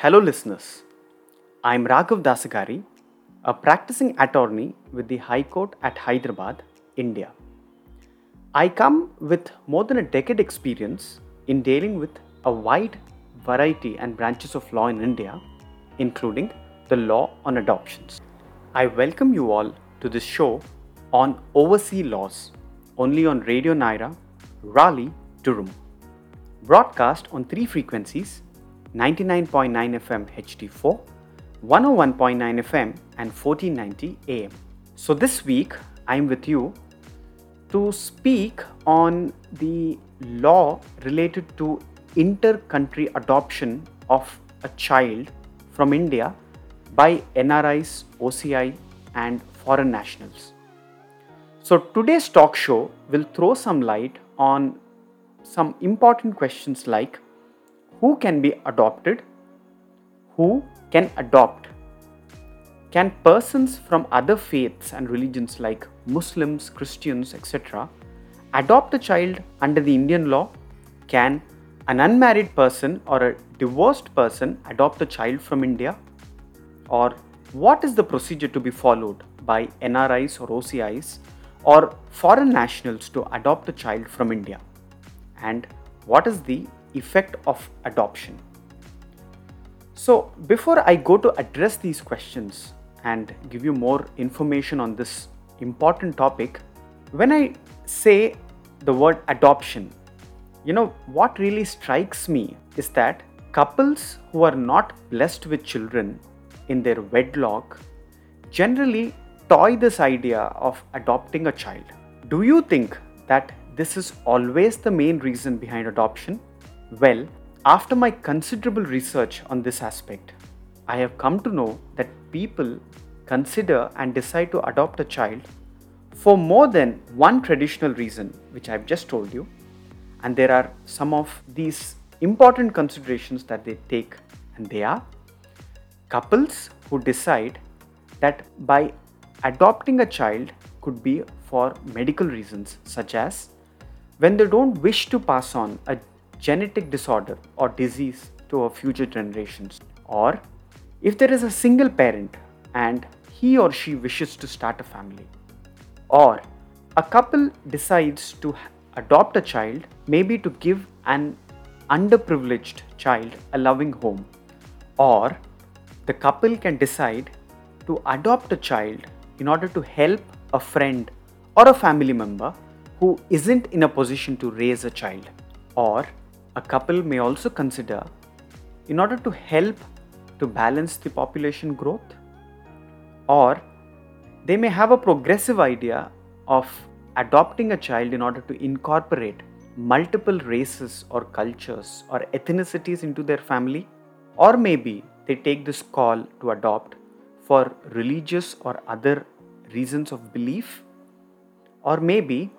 Hello, listeners. I'm Raghav Dasagari, a practicing attorney with the High Court at Hyderabad, India. I come with more than a decade experience in dealing with a wide variety and branches of law in India, including the law on adoptions. I welcome you all to this show on overseas laws, only on Radio Nyra, Raleigh, Durham. Broadcast on three frequencies 99.9 FM HD4, 101.9 FM, and 1490 AM. So, this week I'm with you to speak on the law related to inter country adoption of a child from India by NRIs, OCI, and foreign nationals. So, today's talk show will throw some light on some important questions like who can be adopted, who can adopt, can persons from other faiths and religions like Muslims, Christians, etc., adopt a child under the Indian law? Can an unmarried person or a divorced person adopt a child from India? Or what is the procedure to be followed by NRIs or OCIs or foreign nationals to adopt a child from India? And what is the effect of adoption? So, before I go to address these questions and give you more information on this important topic, when I say the word adoption, you know, what really strikes me is that couples who are not blessed with children in their wedlock generally toy this idea of adopting a child. Do you think that this is always the main reason behind adoption? Well, after my considerable research on this aspect, I have come to know that people consider and decide to adopt a child for more than one traditional reason, which I've just told you. And there are some of these important considerations that they take, and they are couples who decide that by adopting a child could be for medical reasons, such as when they don't wish to pass on a genetic disorder or disease to our future generations, or if there is a single parent and he or she wishes to start a family, or a couple decides to adopt a child, maybe to give an underprivileged child a loving home, or the couple can decide to adopt a child in order to help a friend or a family member who isn't in a position to raise a child. Or a couple may also consider, in order to help to balance the population growth, or they may have a progressive idea of adopting a child in order to incorporate multiple races or cultures or ethnicities into their family, or maybe they take this call to adopt for religious or other reasons of belief, or maybe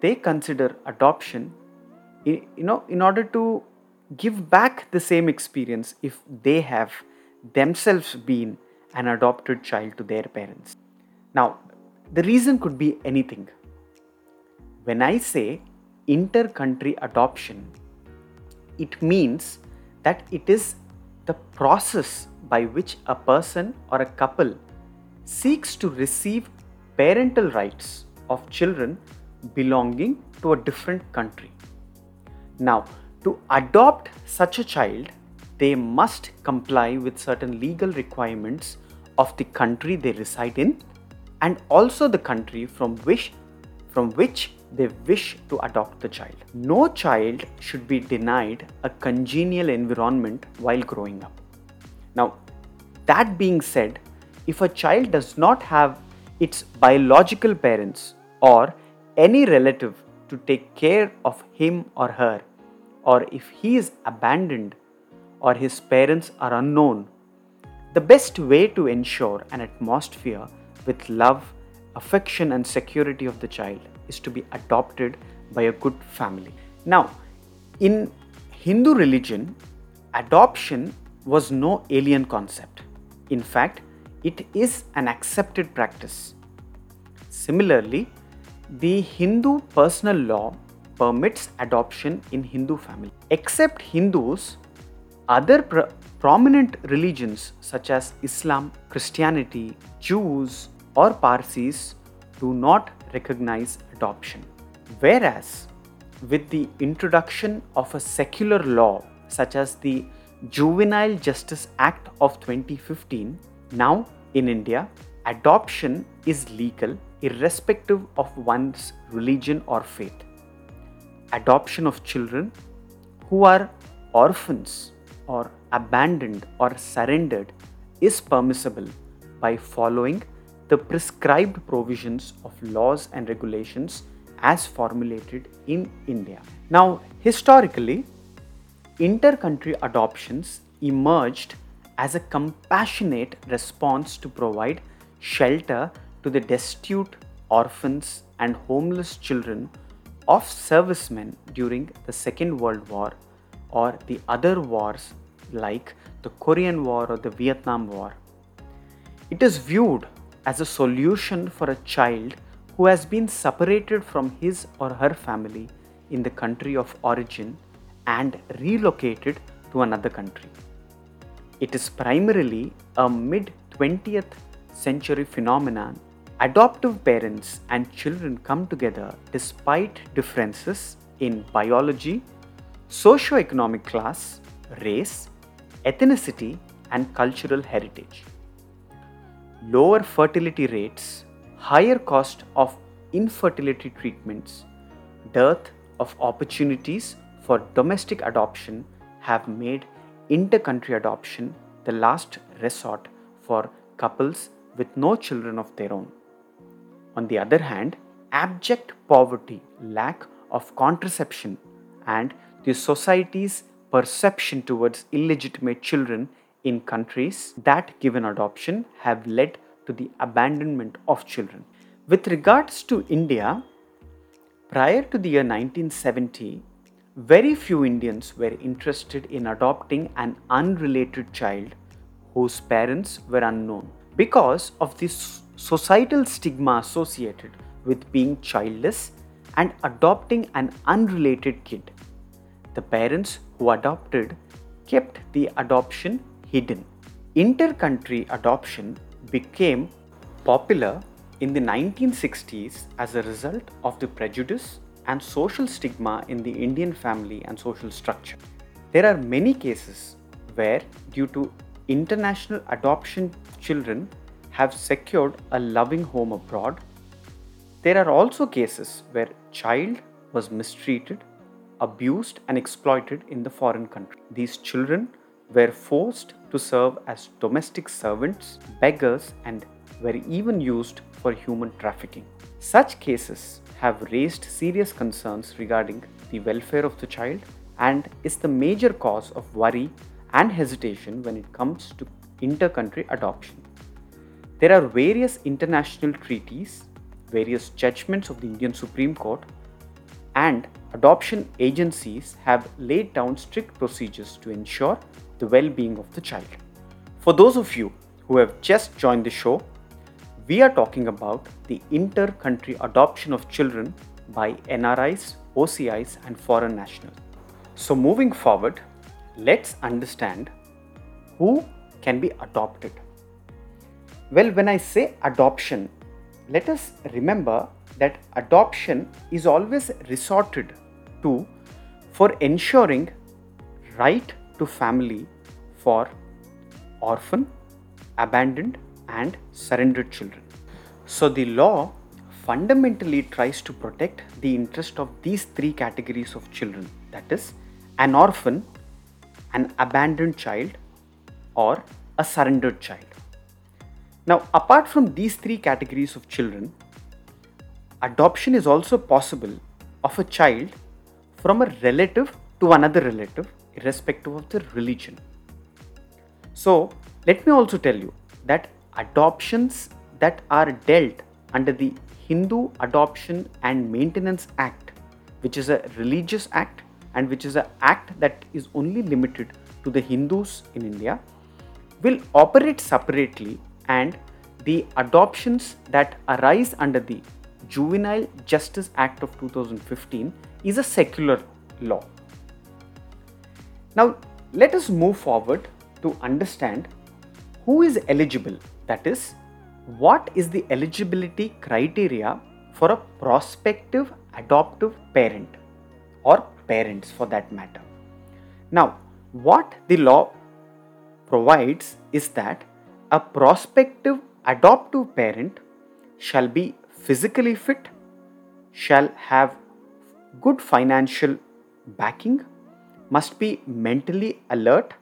they consider adoption you know in order to give back the same experience if they have themselves been an adopted child to their parents now the reason could be anything when i say inter country adoption it means that it is the process by which a person or a couple seeks to receive parental rights of children belonging to a different country. Now, to adopt such a child, they must comply with certain legal requirements of the country they reside in and also the country from which from which they wish to adopt the child. No child should be denied a congenial environment while growing up. Now, that being said, if a child does not have its biological parents or any relative to take care of him or her, or if he is abandoned or his parents are unknown, the best way to ensure an atmosphere with love, affection, and security of the child is to be adopted by a good family. Now, in Hindu religion, adoption was no alien concept. In fact, it is an accepted practice. Similarly, the Hindu personal law permits adoption in Hindu family. Except Hindus, other pr- prominent religions such as Islam, Christianity, Jews, or Parsis do not recognize adoption. Whereas, with the introduction of a secular law such as the Juvenile Justice Act of 2015, now in India, adoption is legal irrespective of one's religion or faith. Adoption of children who are orphans or abandoned or surrendered is permissible by following the prescribed provisions of laws and regulations as formulated in India. Now, historically, inter-country adoptions emerged as a compassionate response to provide shelter to the destitute orphans and homeless children of servicemen during the Second World War or the other wars like the Korean War or the Vietnam War. It is viewed as a solution for a child who has been separated from his or her family in the country of origin and relocated to another country. It is primarily a mid 20th century phenomenon. Adoptive parents and children come together despite differences in biology, socio-economic class, race, ethnicity, and cultural heritage. Lower fertility rates higher cost of infertility treatments, dearth of opportunities for domestic adoption have made inter-country adoption the last resort for couples with no children of their own. On the other hand, abject poverty, lack of contraception, and the society's perception towards illegitimate children in countries that give an adoption have led to the abandonment of children. With regards to India, prior to the year 1970, very few Indians were interested in adopting an unrelated child whose parents were unknown because of this societal stigma associated with being childless and adopting an unrelated kid. The parents who adopted kept the adoption hidden. Inter country adoption became popular in the 1960s as a result of the prejudice and social stigma in the Indian family and social structure. There are many cases where, due to international adoption, children have secured a loving home abroad. There are also cases where child was mistreated, abused and exploited in the foreign country. These children were forced to serve as domestic servants, beggars, and were even used for human trafficking. Such cases have raised serious concerns regarding the welfare of the child and is the major cause of worry and hesitation when it comes to inter-country adoption. There are various international treaties, various judgments of the Indian Supreme Court, and adoption agencies have laid down strict procedures to ensure the well being of the child. For those of you who have just joined the show, we are talking about the inter country adoption of children by NRIs, OCIs, and foreign nationals. So, moving forward, let's understand who can be adopted. Well, when I say adoption, let us remember that adoption is always resorted to for ensuring right to family for orphan, abandoned, and surrendered children. So the law fundamentally tries to protect the interest of these three categories of children that is, an orphan, an abandoned child, or a surrendered child. Now, apart from these three categories of children, adoption is also possible of a child from a relative to another relative, irrespective of the religion. So, let me also tell you that adoptions that are dealt under the Hindu Adoption and Maintenance Act, which is a religious act and which is an act that is only limited to the Hindus in India, will operate separately and the adoptions that arise under the Juvenile Justice Act of 2015 is a secular law. Now, let us move forward to understand who is eligible, that is, what is the eligibility criteria for a prospective adoptive parent or parents for that matter. Now, what the law provides is that a prospective adoptive parent shall be physically fit, shall have good financial backing, must be mentally alert,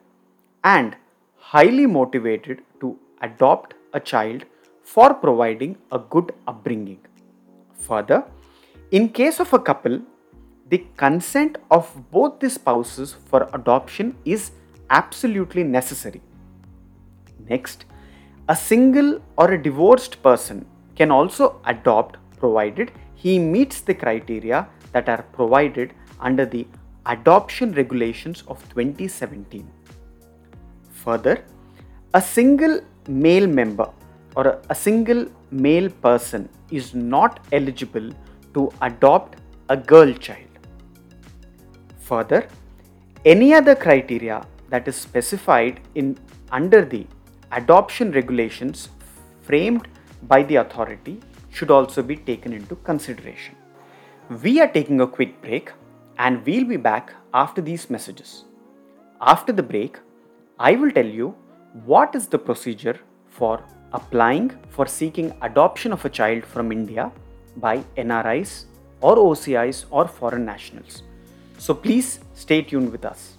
and highly motivated to adopt a child for providing a good upbringing. Further, in case of a couple, the consent of both the spouses for adoption is absolutely necessary. Next, a single or a divorced person can also adopt provided he meets the criteria that are provided under the adoption regulations of 2017. Further, a single male member or a, single male person is not eligible to adopt a girl child. Further, any other criteria that is specified in under the adoption regulations framed by the authority should also be taken into consideration. We are taking a quick break and we'll be back after these messages. After the break, I will tell you what is the procedure for applying for seeking adoption of a child from India by NRIs or OCIs or foreign nationals. So please stay tuned with us.